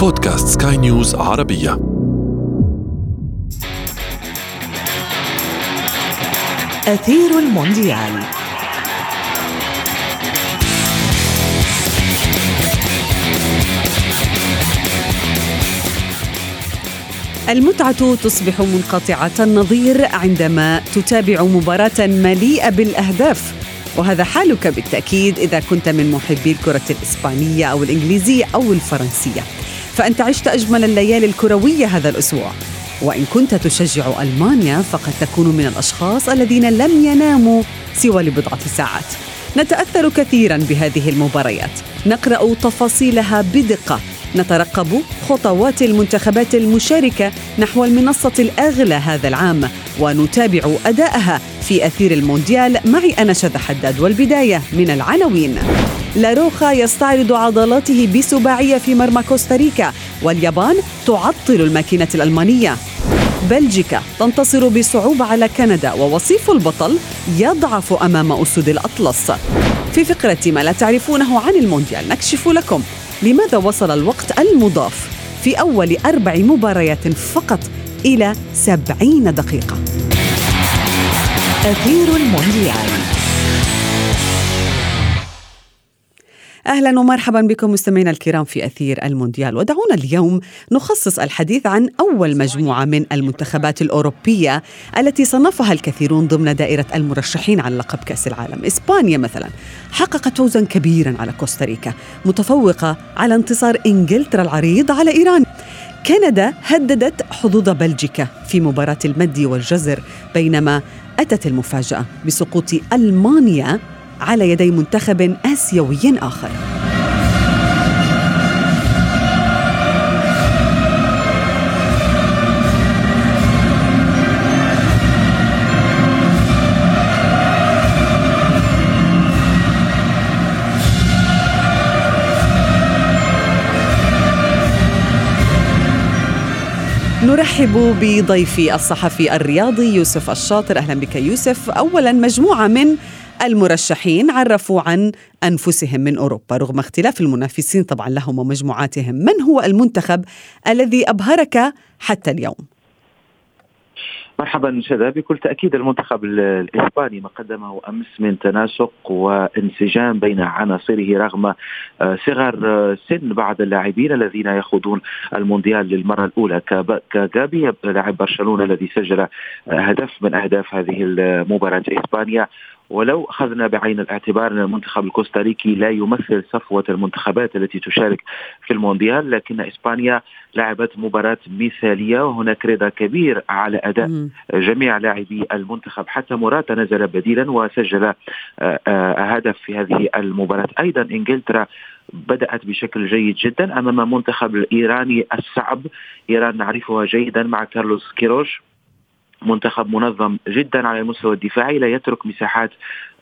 بودكاست سكاي نيوز عربية. أثير المونديال. المتعة تصبح منقطعة النظير عندما تتابع مباراة مليئة بالأهداف وهذا حالك بالتأكيد إذا كنت من محبي الكرة الإسبانية أو الإنجليزية أو الفرنسية. فأنت عشت أجمل الليالي الكروية هذا الأسبوع. وإن كنت تشجع ألمانيا فقد تكون من الأشخاص الذين لم يناموا سوى لبضعة ساعات. نتأثر كثيرا بهذه المباريات. نقرأ تفاصيلها بدقة. نترقب خطوات المنتخبات المشاركة نحو المنصة الأغلى هذا العام. ونتابع أداءها في أثير المونديال. معي أنا شذى حداد والبداية من العناوين. لاروخا يستعرض عضلاته بسباعية في مرمى كوستاريكا واليابان تعطل الماكينة الألمانية. بلجيكا تنتصر بصعوبة على كندا ووصيف البطل يضعف أمام أسود الأطلس. في فقرة ما لا تعرفونه عن المونديال نكشف لكم لماذا وصل الوقت المضاف في أول أربع مباريات فقط إلى سبعين دقيقة. أثير المونديال. أهلا ومرحبا بكم مستمعينا الكرام في أثير المونديال. ودعونا اليوم نخصص الحديث عن أول مجموعة من المنتخبات الأوروبية التي صنفها الكثيرون ضمن دائرة المرشحين على لقب كأس العالم. إسبانيا مثلا حققت فوزا كبيرا على كوستاريكا متفوقة على انتصار إنجلترا العريض على إيران. كندا هددت حظوظ بلجيكا في مباراة المد والجزر بينما أتت المفاجأة بسقوط ألمانيا على يدي منتخب آسيوي آخر. نرحب بضيفي الصحفي الرياضي يوسف الشاطر. أهلا بك يوسف. اولا مجموعة من المرشحين عرفوا عن أنفسهم من أوروبا رغم اختلاف المنافسين طبعا لهم ومجموعاتهم. من هو المنتخب الذي أبهرك حتى اليوم؟ مرحبا شذا بكل تأكيد المنتخب الإسباني ما قدمه أمس من تناسق وانسجام بين عناصره رغم آه، صغر آه، سن بعض اللاعبين الذين يخوضون المونديال للمرة الأولى. كجابي لاعب برشلونة الذي سجل آه، هدف من أهداف هذه المباراة. إسبانيا ولو أخذنا بعين الاعتبار أن المنتخب الكوستاريكي لا يمثل صفوة المنتخبات التي تشارك في المونديال لكن إسبانيا لعبت مباراة مثالية وهناك رضا كبير على أداء جميع لاعبي المنتخب. حتى موراتا نزل بديلا وسجل آه، آه، هدف في هذه المباراة. أيضا إنجلترا بدأت بشكل جيد جدا أمام المنتخب الإيراني الصعب. إيران نعرفها جيدا مع كارلوس كيروش. منتخب منظم جدا على المستوى الدفاعي لا يترك مساحات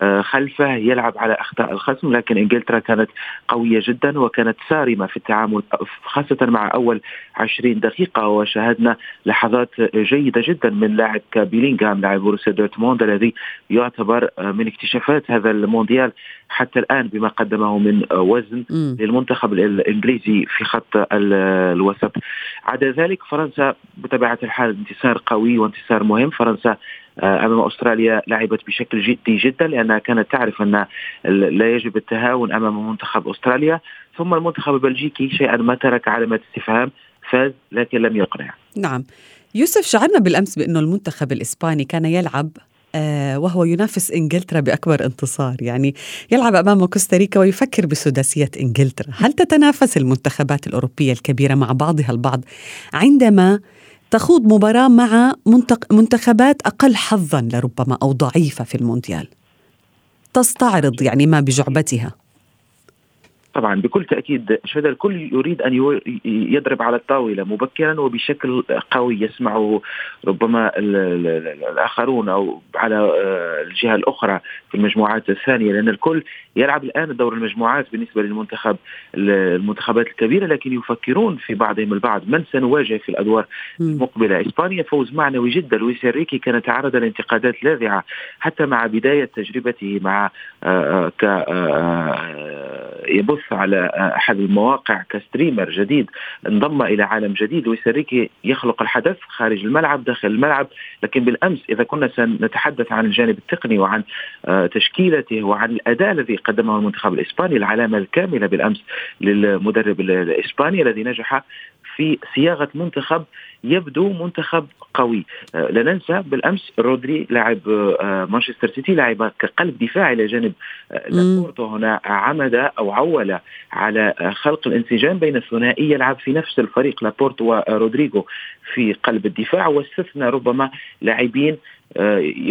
آه، خلفه يلعب على أخطاء الخصم لكن إنجلترا كانت قوية جدا وكانت صارمه في التعامل خاصة مع أول 20 دقيقة وشاهدنا لحظات جيدة جدا من لاعب كبيلينغهام لاعب بروسيا دورتموند الذي يعتبر من اكتشافات هذا المونديال حتى الآن بما قدمه من وزن م. للمنتخب الإنجليزي في خط الوسط عدا ذلك فرنسا بطبيعة الحال انتصار قوي وانتصار مهم. فرنسا آه، أمام أستراليا لعبت بشكل جدي جدا لأنها كانت تعرف أن لا يجب التهاون أمام منتخب أستراليا. ثم المنتخب البلجيكي شيئا ما ترك علامة استفهام فاز لكن لم يقنع. نعم. يوسف شعرنا بالأمس بأنه المنتخب الإسباني كان يلعب آه وهو ينافس إنجلترا بأكبر انتصار، يعني يلعب أمام كوستاريكا ويفكر بسداسية إنجلترا، هل تتنافس المنتخبات الأوروبية الكبيرة مع بعضها البعض عندما تخوض مباراة مع منتخبات أقل حظا لربما أو ضعيفة في المونديال. تستعرض يعني ما بجعبتها. طبعا بكل تأكيد شهد الكل يريد أن يضرب على الطاولة مبكرا وبشكل قوي يسمعه ربما الآخرون أو على آه، الجهة الأخرى في المجموعات الثانية لأن الكل يلعب الآن دور المجموعات بالنسبة للمنتخب المنتخبات الكبيرة لكن يفكرون في بعضهم البعض من سنواجه في الأدوار المقبلة. إسبانيا فوز معنوي جدا. لويس إنريكي كان تعرض لانتقادات لاذعة حتى مع بداية تجربته مع آه، آه، ك يبث على أحد المواقع ك streamer جديد انضم إلى عالم جديد لويس انريكي يخلق الحدث خارج الملعب داخل الملعب. لكن بالأمس إذا كنا سنتحدث عن الجانب التقني وعن تشكيلته وعن الأداء الذي قدمه المنتخب الإسباني العلامة الكاملة بالأمس للمدرب الإسباني الذي نجح في صياغة منتخب يبدو منتخب قوي. آه، لا ننسى بالأمس رودري لاعب آه، مانشستر سيتي لعب كقلب دفاع إلى جانب آه، لابورتو. هنا عمد أو عول على خلق الانسجام بين الثنائي يلعب في نفس الفريق لابورت ورودريغو في قلب الدفاع. واستثنى ربما لاعبين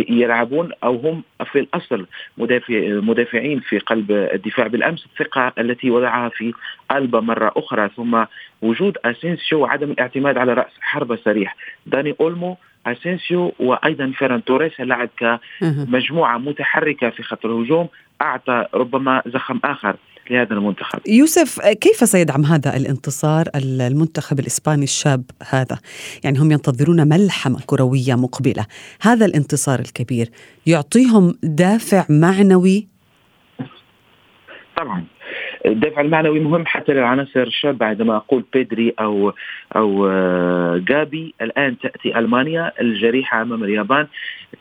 يلعبون أو هم في الأصل مدافع مدافعين في قلب الدفاع. بالأمس الثقة التي وضعها في ألبا مرة أخرى ثم وجود أسينسيو وعدم الاعتماد على رأس حربه صريح داني أولمو أسينسيو وأيضا فيران توريس لعب كمجموعة متحركة في خط الهجوم أعطى ربما زخم آخر لهذا المنتخب. يوسف كيف سيدعم هذا الانتصار المنتخب الإسباني الشاب هذا؟ يعني هم ينتظرون ملحمة كروية مقبلة. هذا الانتصار الكبير يعطيهم دافع معنوي؟ طبعا. الدفع المعنوي مهم حتى للعناصر الشابة عندما أقول بيدري أو أو آه، جابي الآن تأتي ألمانيا الجريحة أمام اليابان.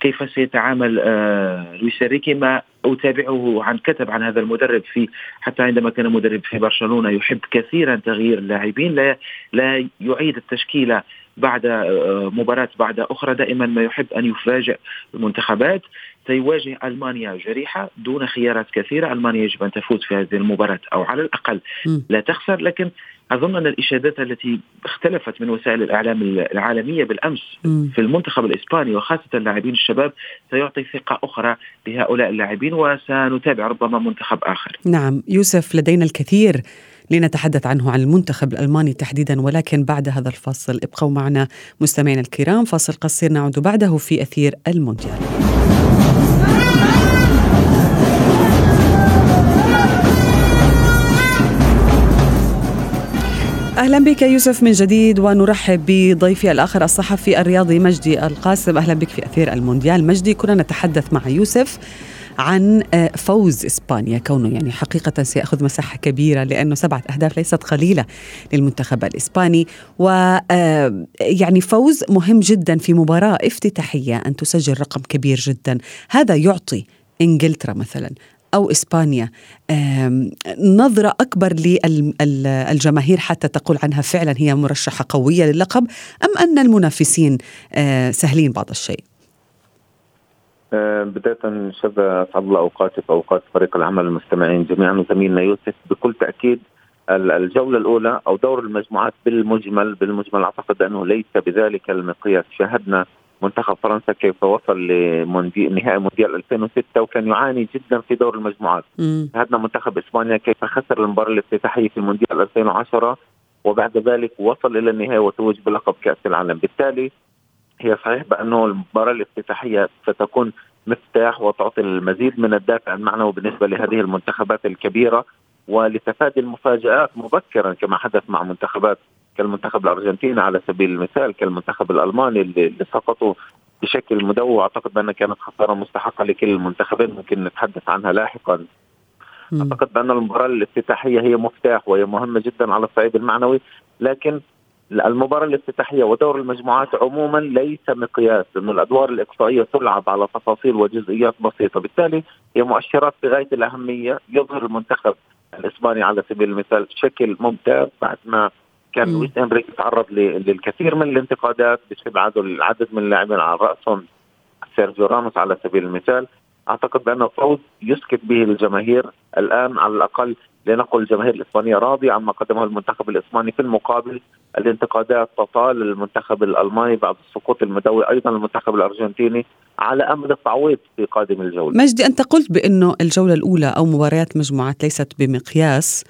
كيف سيتعامل آه، لويس ريكي ما أتابعه عن كتب عن هذا المدرب في حتى عندما كان مدرب في برشلونة يحب كثيرا تغيير اللاعبين. لا لا يعيد التشكيلة بعد آه، مباراة بعد أخرى دائما ما يحب أن يفاجئ المنتخبات. سيواجه ألمانيا جريحة دون خيارات كثيرة. ألمانيا يجب أن تفوز في هذه المباراة أو على الأقل لا تخسر. لكن أظن أن الإشادات التي اختلفت من وسائل الإعلام العالمية بالأمس في المنتخب الإسباني وخاصة اللاعبين الشباب سيعطي ثقة أخرى لهؤلاء اللاعبين وسنتابع ربما منتخب آخر. نعم يوسف لدينا الكثير لنتحدث عنه عن المنتخب الألماني تحديدا ولكن بعد هذا الفاصل ابقوا معنا مستمعينا الكرام. فاصل قصير نعود بعده في أثير المونديال. أهلا بك يوسف من جديد ونرحب بضيفي الآخر الصحفي الرياضي مجدي القاسم. أهلا بك في أثير المونديال. مجدي كنا نتحدث مع يوسف عن آه، فوز إسبانيا كونه يعني حقيقة سيأخذ مساحة كبيرة لأنه سبعة أهداف ليست قليلة للمنتخب الإسباني و آه، يعني فوز مهم جدا في مباراة افتتاحية أن تسجل رقم كبير جدا هذا يعطي إنجلترا مثلا أو إسبانيا نظرة أكبر للجماهير حتى تقول عنها فعلا هي مرشحة قوية للقب أم أن المنافسين آه، سهلين بعض الشيء؟ آه، بداية شد أسعد الله أوقاتك وأوقات فريق العمل المستمعين جميعا وزميلنا يوسف. بكل تأكيد الجولة الأولى أو دور المجموعات بالمجمل بالمجمل أعتقد أنه ليس بذلك المقياس. شاهدنا منتخب فرنسا كيف وصل لنهائي مونديال 2006 وكان يعاني جدا في دور المجموعات. شاهدنا منتخب إسبانيا كيف خسر المباراة الافتتاحيه في مونديال 2010 وبعد ذلك وصل إلى النهايه وتوج بلقب كأس العالم. بالتالي هي صحيح بأنه المباراة الافتتاحية ستكون مفتاح وتعطي المزيد من الدافع المعنوي بالنسبة لهذه المنتخبات الكبيرة. ولتفادي المفاجآت مبكرا كما حدث مع منتخبات كالمنتخب الأرجنتيني على سبيل المثال كالمنتخب الألماني اللي, سقطوا بشكل مدوع أعتقد بانها كانت خسارة مستحقة لكل المنتخبين ممكن نتحدث عنها لاحقا. أعتقد بأن المباراة الافتتاحية هي مفتاح وهي مهمة جدا على الصعيد المعنوي لكن المباراة الافتتاحية ودور المجموعات عموما ليس مقياس إنه الأدوار الإقصائية تلعب على تفاصيل وجزئيات بسيطة، بالتالي هي مؤشرات بغاية الأهمية. يظهر المنتخب الإسباني على سبيل المثال بشكل ممتاز بعد ما كان لويس انريك تعرض للكثير من الانتقادات بسبب العدد من اللاعبين على رأسهم سيرجيو راموس على سبيل المثال. أعتقد بانه فوز يسكت به الجماهير الآن على الأقل لنقل الجماهير الاسبانيه راضية عما قدمه المنتخب الإسباني في المقابل الانتقادات تطال المنتخب الألماني بعد السقوط المدوي أيضا المنتخب الأرجنتيني على امل التعويض في قادم الجولة. مجدي أنت قلت بأنه الجولة الأولى أو مباريات مجموعات ليست بمقياس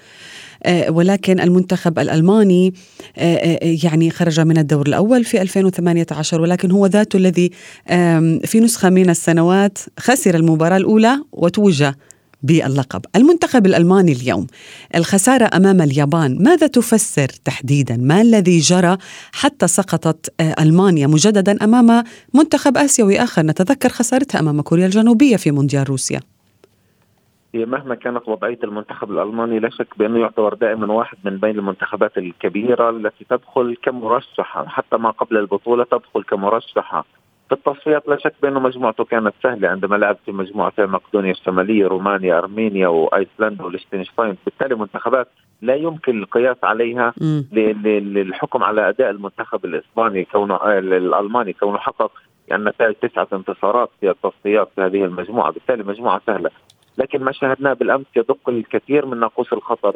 آه، ولكن المنتخب الألماني آه، آه، يعني خرج من الدور الأول في 2018 ولكن هو ذاته الذي في نسخة من السنوات خسر المباراة الأولى وتوج باللقب. المنتخب الألماني اليوم الخسارة أمام اليابان ماذا تفسر تحديدا؟ ما الذي جرى حتى سقطت ألمانيا مجددا أمام منتخب آسيوي آخر نتذكر خسارتها أمام كوريا الجنوبية في مونديال روسيا. هي مهما كانت وضعية المنتخب الألماني لا شك بأنه يعتبر دائما واحد من بين المنتخبات الكبيرة التي تدخل كمرشحه حتى ما قبل البطولة تدخل كمرشحه في التصفيات لا شك بأنه مجموعته كانت سهلة. عندما لعب في مجموعتين مقدونيا الشمالية رومانيا أرمينيا وأيسلندا وليشتنشتاين بالتالي منتخبات لا يمكن القياس عليها للحكم على أداء المنتخب الإسباني كونه الألماني كونه حقق يعني نتائج تسعة انتصارات في التصفيات في هذه المجموعة. بالتالي مجموعة سهلة. لكن ما شاهدناه بالأمس يدق الكثير من ناقوس الخطر.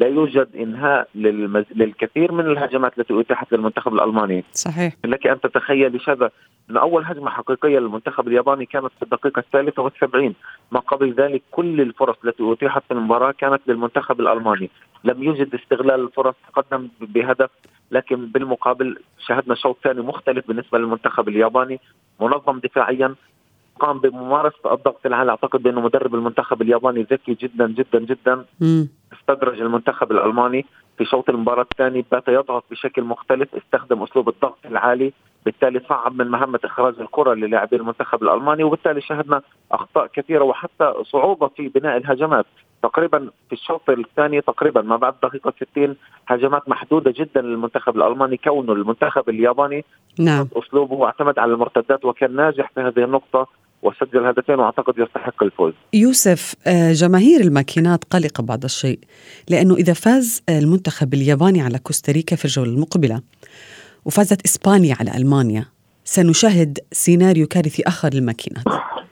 لا يوجد إنهاء للمز... للكثير من الهجمات التي اتيحت للمنتخب الألماني. صحيح. لك أن تتخيل هذا إن أول هجمة حقيقية للمنتخب الياباني كانت في الدقيقة الثالثة والسبعين. ما قبل ذلك كل الفرص التي اتيحت في المباراة كانت للمنتخب الألماني. لم يوجد استغلال الفرص تقدم بهدف لكن بالمقابل شهدنا شوط ثاني مختلف بالنسبة للمنتخب الياباني منظم دفاعيا قام بممارسة الضغط العالي. أعتقد بأنه مدرب المنتخب الياباني ذكي جدا جدا جدا. م. استدرج المنتخب الألماني في شوط المباراة الثاني. بات يضغط بشكل مختلف استخدم أسلوب الضغط العالي. بالتالي صعب من مهمة إخراج الكرة للاعبي المنتخب الألماني. وبالتالي شهدنا أخطاء كثيرة وحتى صعوبة في بناء الهجمات. تقريبا في الشوط الثاني تقريبا ما بعد دقيقة 60 هجمات محدودة جدا للمنتخب الألماني كونه المنتخب الياباني. نعم. أسلوبه واعتمد على المرتدات وكان ناجح في هذه النقطة. وسجل هدفين وأعتقد يستحق الفوز. يوسف آه، جماهير الماكينات قلقة بعض الشيء لأنه إذا فاز المنتخب الياباني على كوستاريكا في الجولة المقبلة وفازت إسبانيا على ألمانيا سنشاهد سيناريو كارثي آخر للماكينات.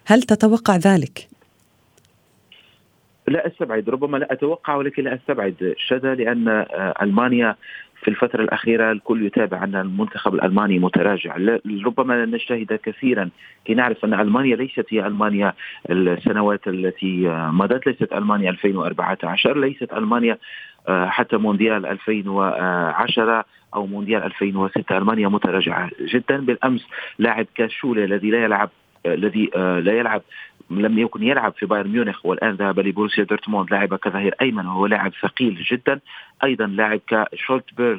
هل تتوقع ذلك؟ لا أستبعد ربما لا أتوقع ولكن لا أستبعد شذا لأن آه، ألمانيا في الفترة الأخيرة الكل يتابع أن المنتخب الألماني متراجع. ربما نجتهد كثيرا. كي نعرف أن ألمانيا ليست هي ألمانيا السنوات التي مضت. ليست ألمانيا 2014 ليست ألمانيا آه، حتى مونديال 2010 أو مونديال 2006 ألمانيا متراجعة جدا. بالأمس لاعب كزوله الذي لا يلعب الذي آه، لا يلعب لم يكن يلعب في بايرن ميونخ والآن ذهب لبروسيا دورتموند لعب كظهير أيمن وهو لاعب ثقيل جدا. أيضا لاعب كشلوتربيك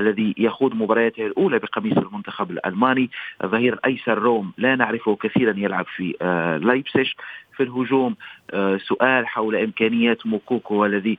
الذي يخوض مبارياته الأولى بقميص المنتخب الألماني. الظهير الايسر راوم لا نعرفه كثيرا يلعب في آه، لايبسيش في الهجوم آه، سؤال حول إمكانيات موكوكو الذي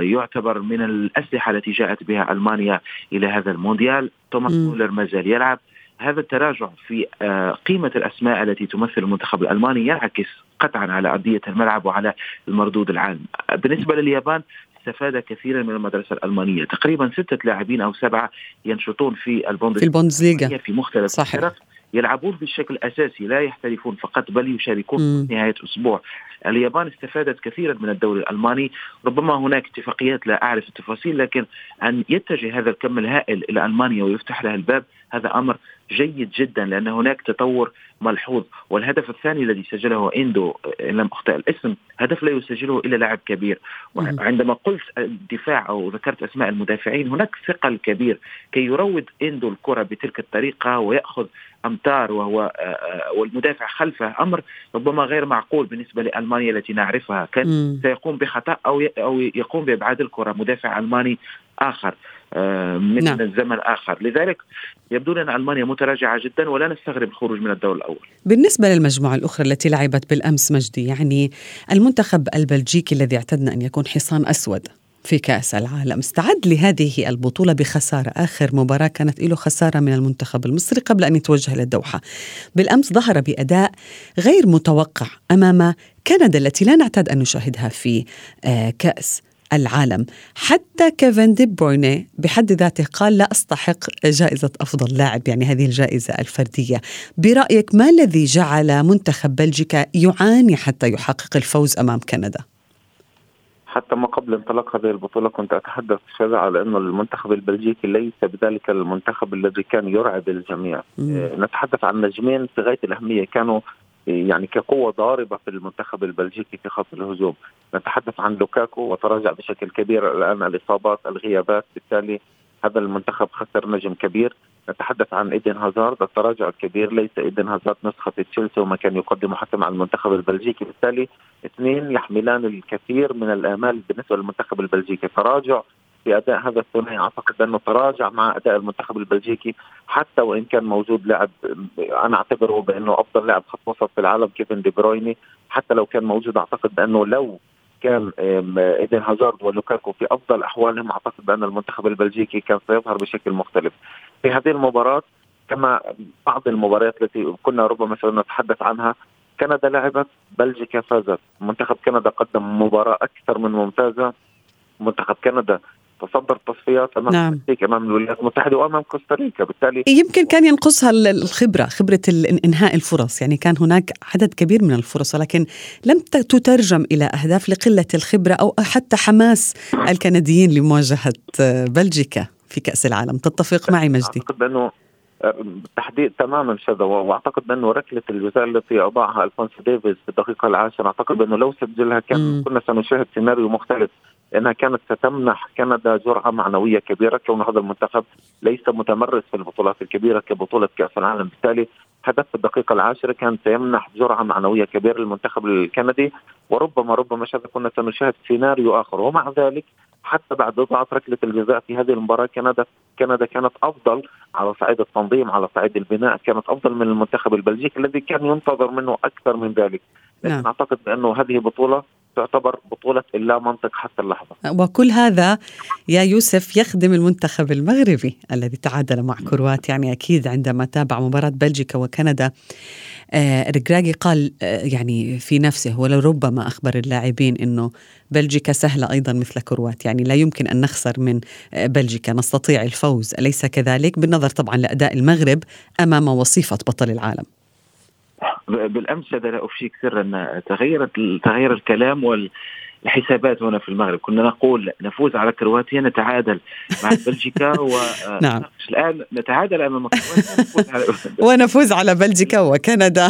يعتبر من الأسلحة التي جاءت بها ألمانيا إلى هذا المونديال. توماس مولر ما زال يلعب. هذا التراجع في آه، قيمة الأسماء التي تمثل المنتخب الألماني ينعكس قطعا على أرضية الملعب وعلى المردود العام. بالنسبة لليابان استفاد كثيرا من المدرسة الألمانية. تقريبا ستة لاعبين أو سبعة ينشطون في البوندسليغا في مختلف صحيح. الفرق يلعبون بشكل أساسي لا يحترفون فقط بل يشاركون في نهاية أسبوع. اليابان استفادت كثيرا من الدوري الألماني. ربما هناك اتفاقيات لا أعرف التفاصيل لكن أن يتجه هذا الكم الهائل إلى ألمانيا ويفتح لها الباب هذا أمر جيد جدا لأن هناك تطور ملحوظ. والهدف الثاني الذي سجله إندو إن لم أخطئ الاسم هدف لا يسجله إلا لاعب كبير. وعندما قلت الدفاع أو ذكرت أسماء المدافعين هناك ثقل كبير. كي يروض إندو الكرة بتلك الطريقة ويأخذ أمتار وهو آه، آه، والمدافع خلفه أمر ربما غير معقول بالنسبة لألمانيا التي نعرفها. كان سيقوم بخطأ أو أو يقوم بإبعاد الكرة مدافع ألماني آخر. من نعم. الزمن اخر، لذلك يبدو لنا ألمانيا متراجعة جدا ولا نستغرب الخروج من الدور الأول. بالنسبة للمجموعة الأخرى التي لعبت بالأمس مجدي يعني المنتخب البلجيكي الذي اعتدنا أن يكون حصان أسود في كأس العالم استعد لهذه البطولة بخسارة آخر مباراة كانت له خسارة من المنتخب المصري قبل أن يتوجه للدوحة بالأمس ظهر بأداء غير متوقع أمام كندا التي لا نعتاد أن نشاهدها في آه، كأس العالم حتى كيفن دي برويني بحد ذاته قال لا أستحق جائزة أفضل لاعب يعني هذه الجائزة الفردية برأيك ما الذي جعل منتخب بلجيكا يعاني حتى يحقق الفوز أمام كندا؟ حتى ما قبل انطلاق هذه البطولة كنت أتحدث شذا على أنه المنتخب البلجيكي ليس بذلك المنتخب الذي كان يرعب الجميع مم. نتحدث عن نجمين في غاية الأهمية كانوا يعني كقوة ضاربة في المنتخب البلجيكي في خط الهجوم. نتحدث عن لوكاكو وتراجع بشكل كبير الآن الإصابات الغيابات. بالتالي هذا المنتخب خسر نجم كبير. نتحدث عن إيدن هازارد. التراجع الكبير ليس إيدن هازارد نسخة تشيلسي وما كان يقدمه حتى مع المنتخب البلجيكي. بالتالي اثنين يحملان الكثير من الآمال بالنسبة للمنتخب البلجيكي. تراجع باداء هذا الثنائي. أعتقد أنه تراجع مع أداء المنتخب البلجيكي حتى وإن كان موجود لاعب أنا أعتبره بأنه أفضل لاعب خط وسط في العالم كيفن دي برويني. حتى لو كان موجود أعتقد بانه لو كان إيدن هازارد ولوكاكو في أفضل أحوالهم أعتقد بان المنتخب البلجيكي كان سيظهر بشكل مختلف. في هذه المباراة كما بعض المباريات التي كنا ربما سنتحدث عنها كندا لعبت بلجيكا فازت. منتخب كندا قدم مباراة أكثر من ممتازة. منتخب كندا تصدر التصفيات أمام نعم. أمام الولايات المتحدة وأمام كوستاريكا. بالتالي يمكن كان ينقصها الخبرة خبرة إنهاء الفرص. يعني كان هناك عدد كبير من الفرص ولكن لم تترجم إلى أهداف لقلة الخبرة أو حتى حماس الكنديين لمواجهة بلجيكا في كأس العالم. تتفق معي مجدي؟ أعتقد بأنه بالتحديد تماما شذا وأعتقد بأنه ركلة الجزاء التي اضاعها ألفونسو ديفيز في الدقيقة العاشرة أعتقد بأنه لو سجلها كان كنا سنشاهد سيناريو مختلف. لانها كانت ستمنح كندا جرعة معنوية كبيرة. كون هذا المنتخب ليس متمرس في البطولات الكبيرة كبطولة كأس العالم. بالتالي هدف في الدقيقة العاشرة كان سيمنح جرعة معنوية كبيرة للمنتخب الكندي. وربما ربما شذا كنا سنشاهد سيناريو آخر. ومع ذلك حتى بعد ضغط ركلة الجزاء في هذه المباراة كندا كندا كانت أفضل على صعيد التنظيم على صعيد البناء. كانت أفضل من المنتخب البلجيكي الذي كان ينتظر منه أكثر من ذلك. نعم. أعتقد بأنه هذه بطولة تعتبر بطولة اللا منطق حتى اللحظة. وكل هذا يا يوسف يخدم المنتخب المغربي الذي تعادل مع كرواتيا. يعني أكيد عندما تابع مباراة بلجيكا وكندا آه رجراجي قال آه يعني في نفسه ولربما أخبر اللاعبين أنه بلجيكا سهلة أيضا مثل كرواتيا. يعني لا يمكن أن نخسر من آه بلجيكا. نستطيع الفوز أليس كذلك؟ بالنظر طبعا لأداء المغرب أمام وصيفة بطل العالم. بالأمس هذا لا أفشيك سرا. تغيرت تغير الكلام وال الحسابات هنا في المغرب. كنا نقول نفوز على كرواتيا نتعادل مع بلجيكا و نعم. الآن نتعادل أمام كرواتيا. ونفوز على بلجيكا وكندا.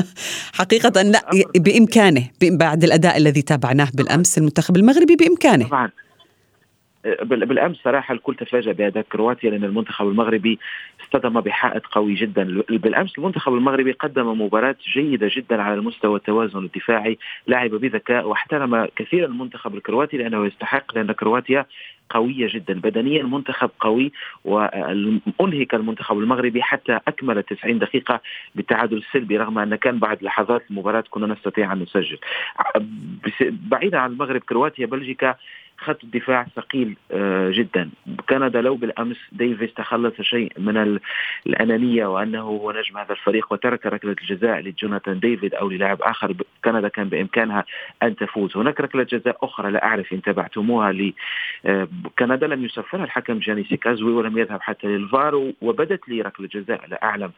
حقيقة لا بإمكانه بعد الأداء الذي تابعناه بالأمس المنتخب المغربي بإمكانه. طبعا. بالأمس صراحة الكل تفاجأ باداء كرواتيا لأن المنتخب المغربي اصطدم بحائط قوي جدا. بالأمس المنتخب المغربي قدم مباراة جيدة جدا على المستوى التوازن الدفاعي لعب بذكاء واحترم كثيرا المنتخب الكرواتي لأنه يستحق لأن كرواتيا قوية جدا. بدنيا منتخب قوي وأنهك المنتخب المغربي حتى أكمل 90 دقيقة بالتعادل السلبي رغم أن كان بعد لحظات المباراة كنا نستطيع أن نسجل. بعيدا عن المغرب كرواتيا بلجيكا خط الدفاع ثقيل آه، جدا. كندا لو بالأمس ديفيس تخلص شيء من الأنانية وأنه هو نجم هذا الفريق وترك ركلة الجزاء لجوناثان ديفيد أو للاعب آخر. كندا كان بإمكانها أن تفوز. هناك ركلة جزاء أخرى لا أعرف إن تابعتموها لكندا آه، لم يصفرها الحكم جاني سيكازوي ولم يذهب حتى للفار وبدت لي ركلة جزاء. لا أعلم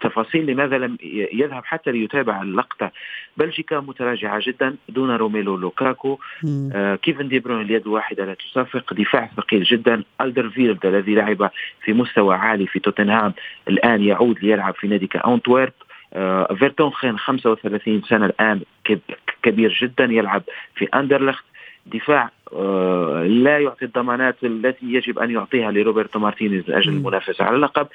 تفاصيل لماذا لم يذهب حتى ليتابع اللقطة. بلجيكا متراجعة جدا دون روميلو لوكاكو. آه كيفن دي اليد الواحده لا تصفق دفاع ثقيل جدا. ألدرفيلد الذي لعب في مستوى عالي في توتنهام الآن يعود ليلعب في نادي أنتويرب آه فيرتونخين 35 سنة الآن كبير جدا يلعب في أندرلخت. دفاع آه لا يعطي الضمانات التي يجب أن يعطيها لروبرتو مارتينيز لأجل المنافسة على اللقب.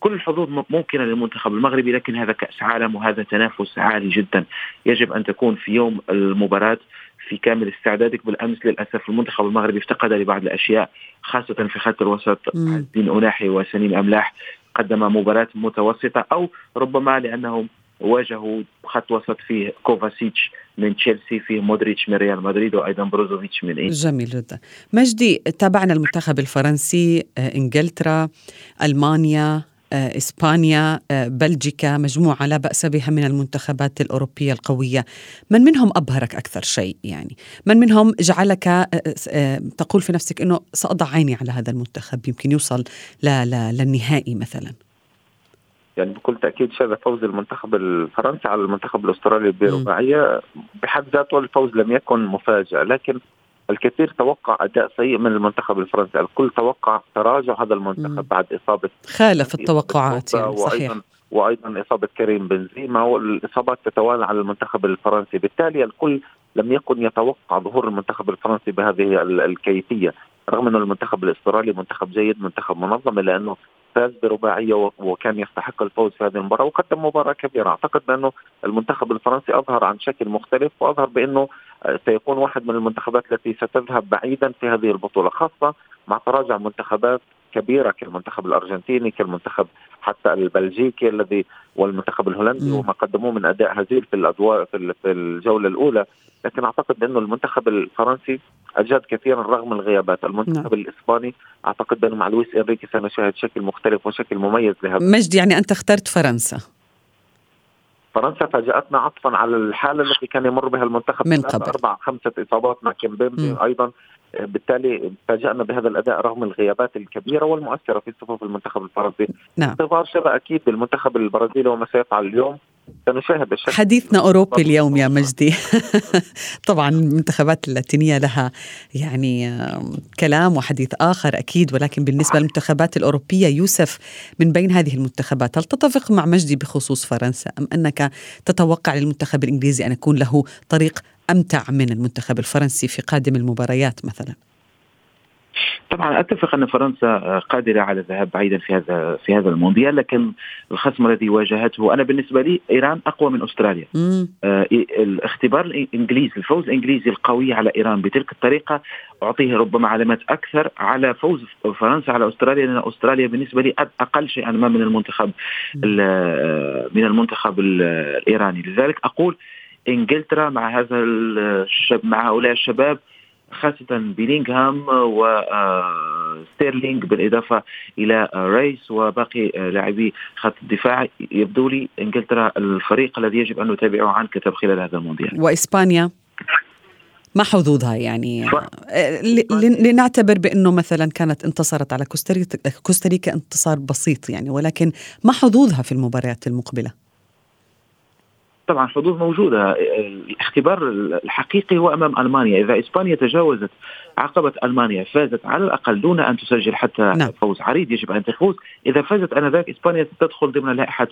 كل الحظوظ ممكنة للمنتخب المغربي لكن هذا كأس عالم وهذا تنافس عالي جدا. يجب أن تكون في يوم المباراة. في كامل استعدادك بالأمس للأسف المنتخب المغربي افتقد لبعض الأشياء خاصة في خط الوسط. الدين أوناحي وسليم أملاح قدم مباراة متوسطة أو ربما لانهم واجهوا خط وسط فيه كوفاسيتش من تشيلسي فيه مودريتش من ريال مدريد وأيضا بروزوفيتش من إيه. جميل جدا. مجدي تابعنا المنتخب الفرنسي آه، إنجلترا ألمانيا. إسبانيا آه، بلجيكا مجموعة لا بأس بها من المنتخبات الأوروبية القوية. من منهم أبهرك أكثر شيء يعني؟ من منهم جعلك آه، تقول في نفسك أنه سأضع عيني على هذا المنتخب يمكن يوصل للنهائي مثلا؟ يعني بكل تأكيد شهد فوز المنتخب الفرنسي على المنتخب الأسترالي برباعيه بحد ذاته الفوز لم يكن مفاجاه لكن الكثير توقع أداء سيء من المنتخب الفرنسي، الكل توقع تراجع هذا المنتخب مم. بعد إصابة خالف التوقعات يعني صحيح وأيضا وأيضا إصابة كريم بنزيما والإصابات تتوالى على المنتخب الفرنسي، بالتالي الكل لم يكن يتوقع ظهور المنتخب الفرنسي بهذه الكيفية، رغم انه المنتخب الأسترالي منتخب جيد، منتخب منظم إلا أنه فاز برباعيه وكان يستحق الفوز في هذه المباراة وقدم مباراة كبيرة. أعتقد بأنه المنتخب الفرنسي أظهر عن شكل مختلف وأظهر بأنه سيكون واحد من المنتخبات التي ستذهب بعيدا في هذه البطولة خاصة مع تراجع منتخبات كبيرة كالمنتخب الأرجنتيني كالمنتخب حتى البلجيكي الذي والمنتخب الهولندي وما قدموه من أداء هزيل في الأدوار في الجولة الأولى. لكن أعتقد أنه المنتخب الفرنسي أجاد كثيرا رغم الغيابات. المنتخب نعم. الإسباني أعتقد بانه مع لويس إنريكي سنشاهد شكل مختلف وشكل مميز لهذا. مجدي يعني أنت اخترت فرنسا. فرنسا فاجأتنا عطفا على الحالة التي كان يمر بها المنتخب من قبل. أربع خمسة إصابات مع كيمبيمبي أيضا. بالتالي فاجأنا بهذا الأداء رغم الغيابات الكبيرة والمؤثرة في صفوف المنتخب الفرنسي. نعم. انتظار شبه أكيد بالمنتخب البرازيلي وما سيفعل اليوم. سنشاهد الشكل. حديثنا أوروبي اليوم يا مجدي. طبعا المنتخبات اللاتينية لها يعني كلام وحديث آخر أكيد ولكن بالنسبة للمنتخبات الأوروبية يوسف من بين هذه المنتخبات هل تتفق مع مجدي بخصوص فرنسا؟ أم أنك تتوقع للمنتخب الإنجليزي أن يكون له طريق أمتع من المنتخب الفرنسي في قادم المباريات مثلا؟ طبعا أتفق أن فرنسا قادرة على الذهاب بعيدا في هذا في هذا المونديال لكن الخصم الذي واجهته أنا بالنسبة لي إيران أقوى من أستراليا. آه الاختبار الإنجليزي الفوز الإنجليزي القوي على إيران بتلك الطريقة أعطيه ربما علامات أكثر على فوز فرنسا على أستراليا لأن أستراليا بالنسبة لي أقل شيئا ما من المنتخب من المنتخب الإيراني. لذلك أقول إنجلترا مع هذا الشب مع هؤلاء الشباب خاصة بيلينغهام وستيرلينج بالإضافة إلى ريس وباقي لاعبي خط الدفاع. يبدو لي إنجلترا الفريق الذي يجب أن نتابعه عن كثب خلال هذا المونديال. وإسبانيا؟ ما حظوظها يعني ف... لنعتبر بأنه مثلا كانت انتصرت على كوستاريكا كوستاريكا انتصار بسيط يعني ولكن ما حظوظها في المباريات المقبلة؟ طبعا حظوظ موجودة. الاختبار الحقيقي هو أمام ألمانيا. إذا إسبانيا تجاوزت عقبة ألمانيا فازت على الأقل دون أن تسجل حتى نعم. فوز عريض يجب أن تفوز. إذا فازت آنذاك إسبانيا ستدخل ضمن لائحة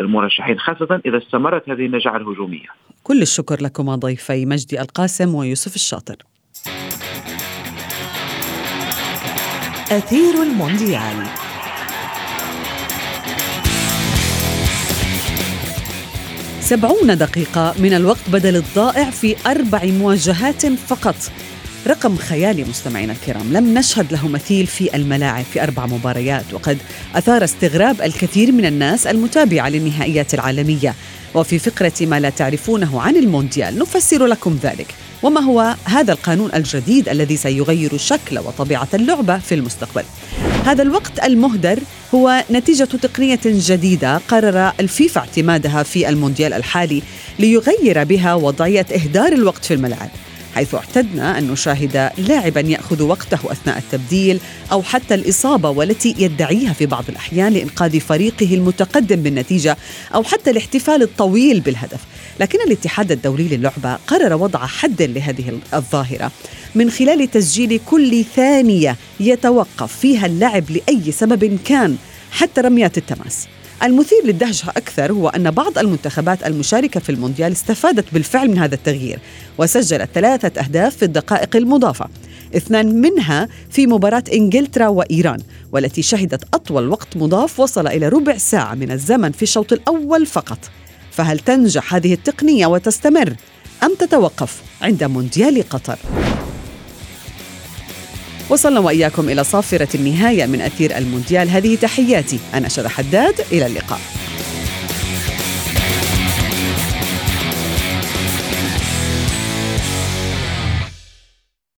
المرشحين خاصة إذا استمرت هذه النجاعة الهجومية. كل الشكر لكما ضيفي مجدي القاسم ويوسف الشاطر. أثير المونديال. سبعون دقيقة من الوقت بدل الضائع في أربع مواجهات فقط. رقم خيالي مستمعينا الكرام لم نشهد له مثيل في الملاعب في أربع مباريات وقد أثار استغراب الكثير من الناس المتابعة للنهائيات العالمية. وفي فقرة ما لا تعرفونه عن المونديال نفسر لكم ذلك. وما هو هذا القانون الجديد الذي سيغير شكل وطبيعة اللعبة في المستقبل؟ هذا الوقت المهدر هو نتيجة تقنية جديدة قرر الفيفا اعتمادها في المونديال الحالي ليغير بها وضعية إهدار الوقت في الملعب حيث اعتدنا أن نشاهد لاعبا يأخذ وقته أثناء التبديل أو حتى الإصابة والتي يدعيها في بعض الأحيان لإنقاذ فريقه المتقدم بالنتيجة أو حتى الاحتفال الطويل بالهدف. لكن الاتحاد الدولي للعبة قرر وضع حد لهذه الظاهرة. من خلال تسجيل كل ثانية يتوقف فيها اللعب لأي سبب كان حتى رميات التماس. المثير للدهشة أكثر هو أن بعض المنتخبات المشاركة في المونديال استفادت بالفعل من هذا التغيير وسجلت ثلاثة أهداف في الدقائق المضافة. اثنان منها في مباراة إنجلترا وإيران والتي شهدت أطول وقت مضاف وصل إلى ربع ساعة من الزمن في الشوط الأول فقط. فهل تنجح هذه التقنية وتستمر أم تتوقف عند مونديال قطر؟ وصلنا وإياكم إلى صافرة النهاية من أثير المونديال. هذه تحياتي أنا شذى حداد. إلى اللقاء.